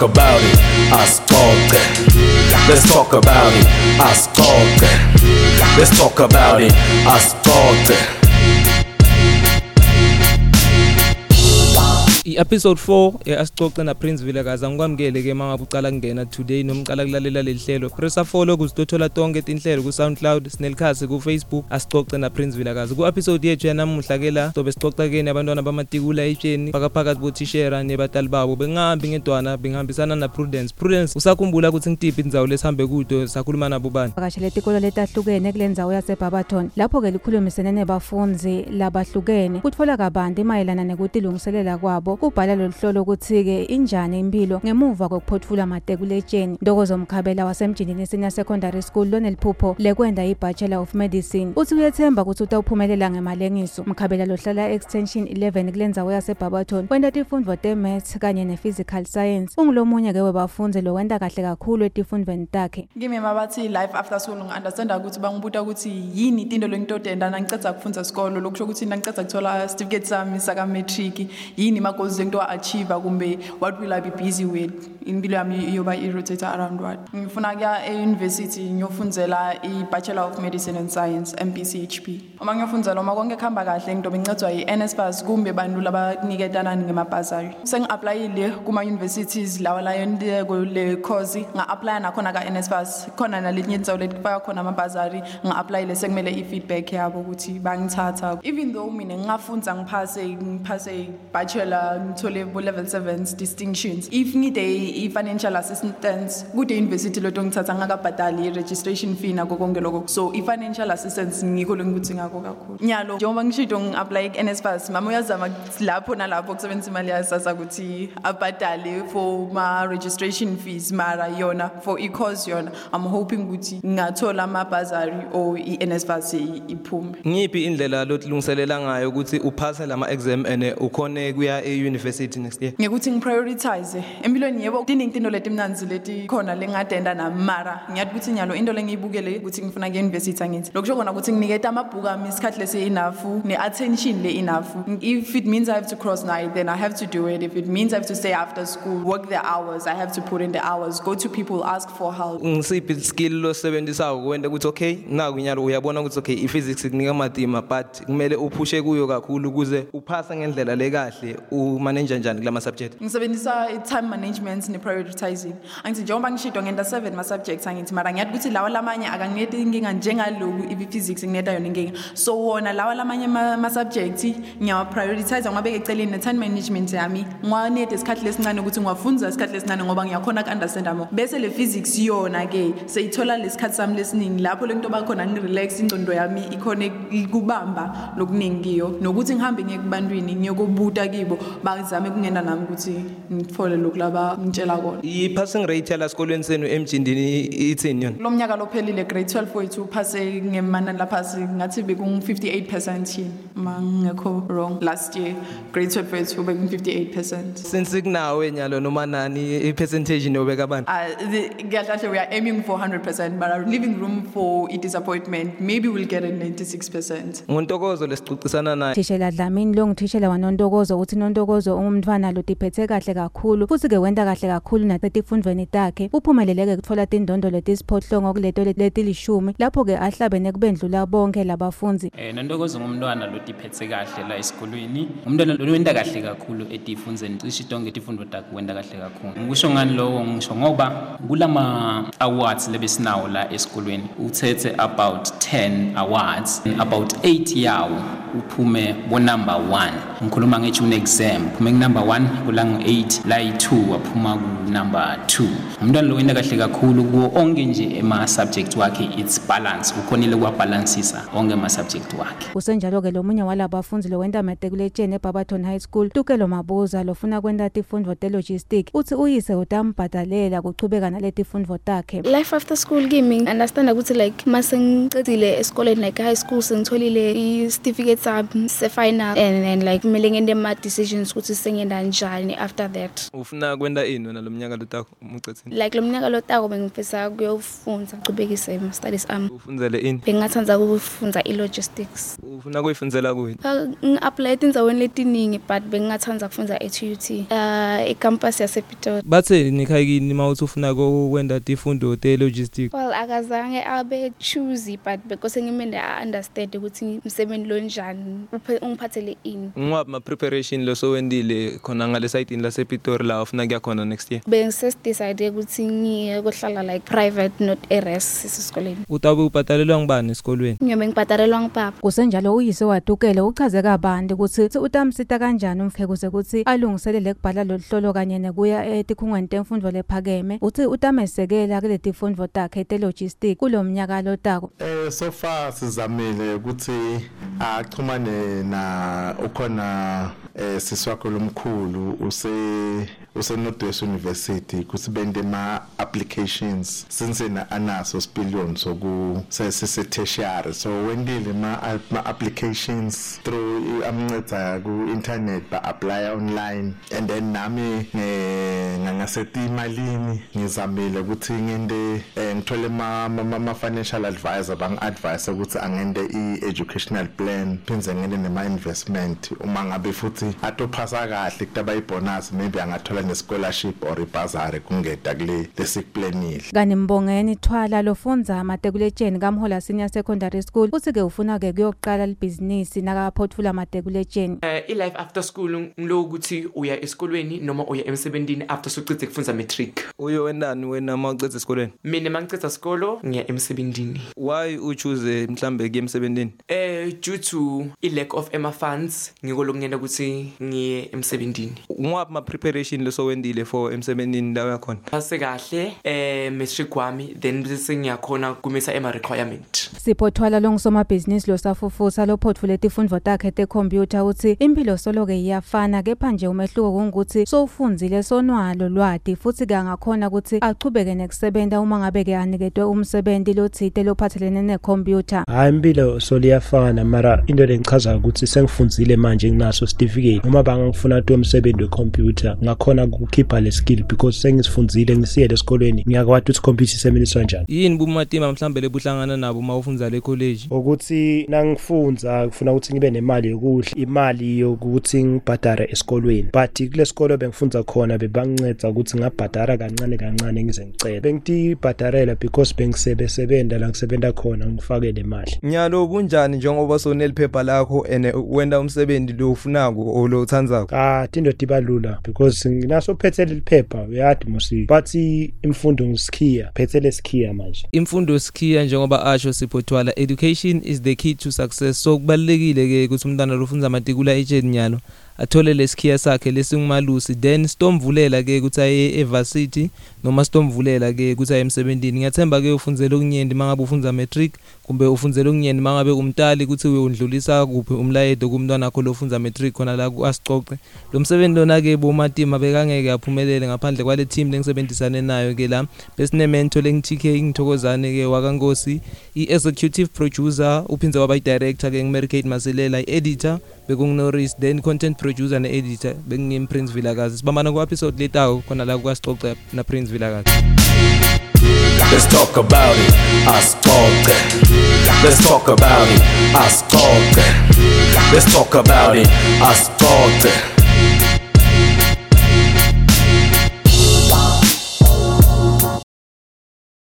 talk about it, ascolte. Let's talk about it, ascolte. Let's talk about it, ascolte. I-episode 4 asicoce na Prince Vilakazi. Angikwamukele ke mangabe ucala kungena today noma ucala kulalela leli hlelo. Pressa follow kuzitothola tonke tinhlelo ku SoundCloud sinelikhasi ku Facebook asicoce na Prince Vilakazi. Ku episode yethu yanamuhla ke la sobe sicoca ke abantwana bamatikula etsheni phakaphakathi bothishera nebatali babo. Bengahambi ngedwana bengihambisana na Prudence Prudence usakhumbula ukuthi ngitiphi indzawo lesihambe kudo sakhuluma nabo bani? Vakashela etikolo letahlukene kule ndzawo yasebarberton lapho-ke likhulumisene nebafunzi labahlukene. Kutfola kabanti mayelana nekutilungiselela kwabo. Kubhala lolu hlolo ukuthi-ke injani impilo ngemuva kokuphothula matekuletsheni ntokozo mkhabela wasemjindini senior secondary school loneliphupho lekwenda i-bachelor of medicine. Uthi uyethemba ukuthi utawuphumelela ngemalengiso. Mkhabela lohlala extension 11 kule ndzawo yasebarberton wenta tifundvo te-maths kanye ne-physical science. Ungulomunye-ke webafundzi lowenta kahle kakhulu etifundvweni takhe. Kimi mabathi life after school ngi-understanda ukuthi bangibuta ukuthi yini tinto lengitotenda nangiceda kufundza sikolo lokusho ukuthi nangiceda kuthola certificate sami saka-matric yini ma-goals lengito-achieve kumbe what will i be busy with? Impilo yami iyoba i-rotate around what? Ngifuna kuya e-university ngiyofundzela i-bachelor of medicine and science mpchp uma ngiyofundzela uma konke kuhamba kahle ngidobe ngincedwa yi-nsfas kumbe bantu labaniketanani ngemabhazari sengi-aplayile kuma-universities lawa layo le course nga-aplya nakhona ka-nsfas khona naletinye tindzawo letifaka khona amabhazari nga-aplayile sekumele i-feedback yabo ukuthi bangithatha. Even though mina ngingafundza ngiphase ngiphase bachelor ngithole bo-level 7 distinctions. If ngide i-financial assistance kude university loto ngithatha ngakabhadali i-registration fee nako konke lokho. So i-financial assistance ngikho lengikuthi ngako kakhulu. Nyalo njengoba ngishito ngi-apply ku-nsfas mama uyazama lapho nalapho kusebenzisa imali yasasa ukuthi abhadale for ma-registration fees mara yona for i-course yona. I'm hoping ukuthi ngingathola amabhazari or i-nsfas iphume. Ngiyiphi indlela lotilungiselela ngayo ukuthi uphase lama-exam and ukhone kuya e-university next year. Ngikuthi ngiprioritize. Empilweni yebo tiningi tinto letimnanzi leti khona lengadenda nami mara ngiyathi ukuthi nyalo into lengiyibukele ukuthi ngifuna kuye-university angithi. Lokusho kona ukuthi nginiketa amabhuku ami isikhathi lesi-enough ne-attention le-enough if it means i have to cross night then i have to do it. If it means i have to stay after school work the hours i have to put in the hours. Go to people ask for help. Ngisiphi skill losebenzisayo kwenta ukuthi okay nakunyalo uyabona ukuthi okay i-physics kunika matima but kumele uphushe kuyo kakhulu ukuze uphase ngendlela lekahle umanage njani kula ma-subject? Ngisebenzisa i-time management ne-prioritizing. Angithi njengoba ngishidwa ngenta seven ma-subjects angithi mara ngiyathi ukuthi lawa lamanye akangineti inkinga njengaloku i-physics ngineta yona inkinga. So wona lawa lamanye ma-subject ngiyawa-prioritize ngibabeka eceleni ne-time management yami. Ngiwanete isikhathi lesincane ukuthi ngiwafundza isikhathi lesincane ngoba ngiyakhona ku-understanda mo bese le physics yona-ke seyithola lesikhathi sami lesiningi lapho le nto bakhona ngirelax ingcondo yami ikhone kubamba lokuningi kiyo. Nokuthi ngihambe ngiye kubantwini ngiyokubuta kibo. Bazame kungena nami ukuthi ngithole lokhu laba ngitshela kona. I-passing rate yala sikolweni senu emjindini ithini yona? Lo mnyaka lophelile grade 12 wethu uphase ngemanani laphasi ngathi bekungu-58 percent yini? Ma ngekho wrong last year grade 12 wethu bekungu-58 percent. Since kunawe nyalo noma nani i-percentage niyobeka abantu kahle we are aiming for 100 percent but are leaving room for i-disappointment maybe we'll get a 96 percent. Ngontokozo lesicucisana naye. Thishela dlamini lo ngithishela wanontokozo uthi nontokozo ungumntfwana lotiphethe kahle kakhulu futhi-ke wenta kahle kakhulu nasetifundweni takhe uphumeleleke kutfola tindondo letisiphohlongo kuleto letilishumi lapho-ke ahlabene kubendlula bonke labafundzi Eh nontokozo ngumntwana lotiphethe kahle la esikolweni. Umntwana lowenta kahle kakhulu etifundzeni. Cishe tonke tifundvo takhe wenta kahle kakhulu. Ngisho ngani lokho ngisho ngoba kulama awards lebesinawo la esikolweni. Uthethe about 10 awards about 8 yawo uphume bo number 1. Ngikhuluma ngethi un exam. Uphume number 1 kulang 8 la yi2 waphuma ku number 2. Umntwana lo wenta kahle kakhulu kuwo onke nje ema subject wakhe it's balance. Ukhonile kwabalansisa onke ama subject wakhe. kusenjalo-ke lomunye walabafundzi lowenta matekuletsheni ebarberton high school tukelo mabuza lofuna kwenta tifundvo telogistic uthi uyise utambhadalela kuchubeka naletifundvo takhe life after school kimi understanda ukuthi like mase ngicedile esikoleni like high school sengitholile i-certificate sami se-final and then like kumele ngente ma-decisions plans ukuthi sengenda njani after that. Ufuna kwenda ini wena lo mnyaka lotakho umucethini like lo mnyaka lotako bengifisa kuyofunda chubekise ama-studies ami. Ufundzele ini? Bengingathanda ukufunda i-logistics. Ufuna kuyifundzela kuyini ngi-aplaye etindzaweni letiningi but bengingathanda kufunda e-tut uh, icampus yasepitori. Bathe nikhayikini uma uthi ufuna kwenda tifundo te-logistic well akazange abe choosy but bekose ngimende a-understand ukuthi msebenzi lonjani uphe- ungiphathele ini. Ngwaphi ma-preparation losowendile khona ngale sayitini lasepitori la ufuna kuya khona next year? Bengisesidecide ukuthi ngiye kohlala like private not eres esesikoleni utabe ubhatalelwa ngibani esikolweni? Ngiyobe ngibhadalelwa ngipapa kusenjalo uyise wadukele uchaze kabanti ukuthi utamsita kanjani umfeke ukuthi alungiselele kubhala lolu hlolo kanye nekuya etikhungweni temfundo lephakeme. Uthi utamesekela kule tifundvo takhe te-logistic kulo mnyaka lotako Eh so far sizamile ukuthi axhumane na ukhona eh siswakho lomkhulu use use Northwest University kuthi bende ma applications since na anaso spillion soku sese tertiary. So wendile ma ma applications through amnceda ku internet ba apply online. And then nami ngangaseti imalini ngizamile ukuthi ngende eh, ngithole ma ma- ma financial advisor bang advise ukuthi angende i educational plan phinze ngende nema investment uma ngabe futhi atophasa kahle kutaba ibonus maybe angathola ne scholarship or ibazari kungeda kule lesikuplanile kani mbongeni thwala lofundza amatekuletsheni kamhola senior secondary school. Uthi-ke ufuna-ke kuyokuqala libhizinisi nakaphothula amatekuletsheni Eh i-life after school ngilo ukuthi uya esikolweni noma uya emsebentini after sucithe kufundza matric. Uyo wendani wena uma ucedza esikolweni? Mina mangiceda sikolo ngiya emsebentini. Why uchoose mhlambe kuye emsebentini? Eh due to i-lack of ema funds ngiko lokungena ukuthi ngiye emsebentini. Ngwaphi ma-preparation losowendile for emsebentini la uyakhona phase kahle eh matric wami then bese ngiyakhona kumisa ema requirement sipho thwala longusomabhizinisi losafufusa lophothule tifundvo takhe tekhompyutha uthi impilo soloke iyafana kepha nje umehluko kungukuthi sowufundzile sonwalo lwati futhi-ke angakhona ukuthi achubeke nekusebenta uma ngabe-ke aniketwe umsebenti lotsite lophathelene nekhompyutha. Hayi impilo so liyafana mara into lengichaza ukuthi sengifundzile manje nginaso certificate noma bangangifuna kuthi umsebenzi wecomputer ngakhona ukukhipha le skill because sengisifundile ngisiyele esikolweni ngiyakwati ukuthi computer isebenziswa njani. Yini bumatima mhlambe lebuhlangana nabo uma ufundza le college? Ukuthi nangifundza kufuna ukuthi ngibe nemali yokudla imali yokuthi ngibhadare esikolweni. But kule sikolo bengifundza khona bebanginceda ukuthi ngabhadara kancane kancane ngize ngicela bengitibhadarela because bengisebesebenta la ngisebenta khona ngifake le mali. Nyalo bunjani njengoba soneliphepha lakho and wenda umsebenzi lo ufunako lo uthandzako kati into tiba lula because nginaso phethe leli phepha uyadi musi bathi imfundo ngisikhiya phethe lesikhiya manje. Imfundo sikhiya njengoba asho siphothwala education is the key to success. So kubalulekile ke ukuthi umntwana lofunda amatikula etsheni nyalo athole lesikhiya sakhe lesingumalusi then sitomvulela ke ukuthi aye evarsity noma sitomvulela ke ukuthi aye emsebentini. Ngiyathemba ke ufundzela okunyenti mangabe ufundza matric kumbe ufundzela okunyenti mangabe umtali ukuthi uyondlulisa kuphi umlayedo kumntwana wakho lofundza matric khona la ku-asicoce lo msebenzi lona ke bomatima bekangeke aphumelele ngaphandle kwale team lengisebenzisane nayo ke la besinemento lengi-tk ngithokozane ke wakankosi i-executive producer uphindze waba i-director ke ngimericate masilela i-editor bekungunoris then content producer ne-editor bengingim-prince vilakazi. Sibambana ku-episode letako khona la kukasicoce na-prince vilakazi. Let's talk about it, Ascolte. Let's talk about it, Ascolte. Let's talk about it, Ascolte.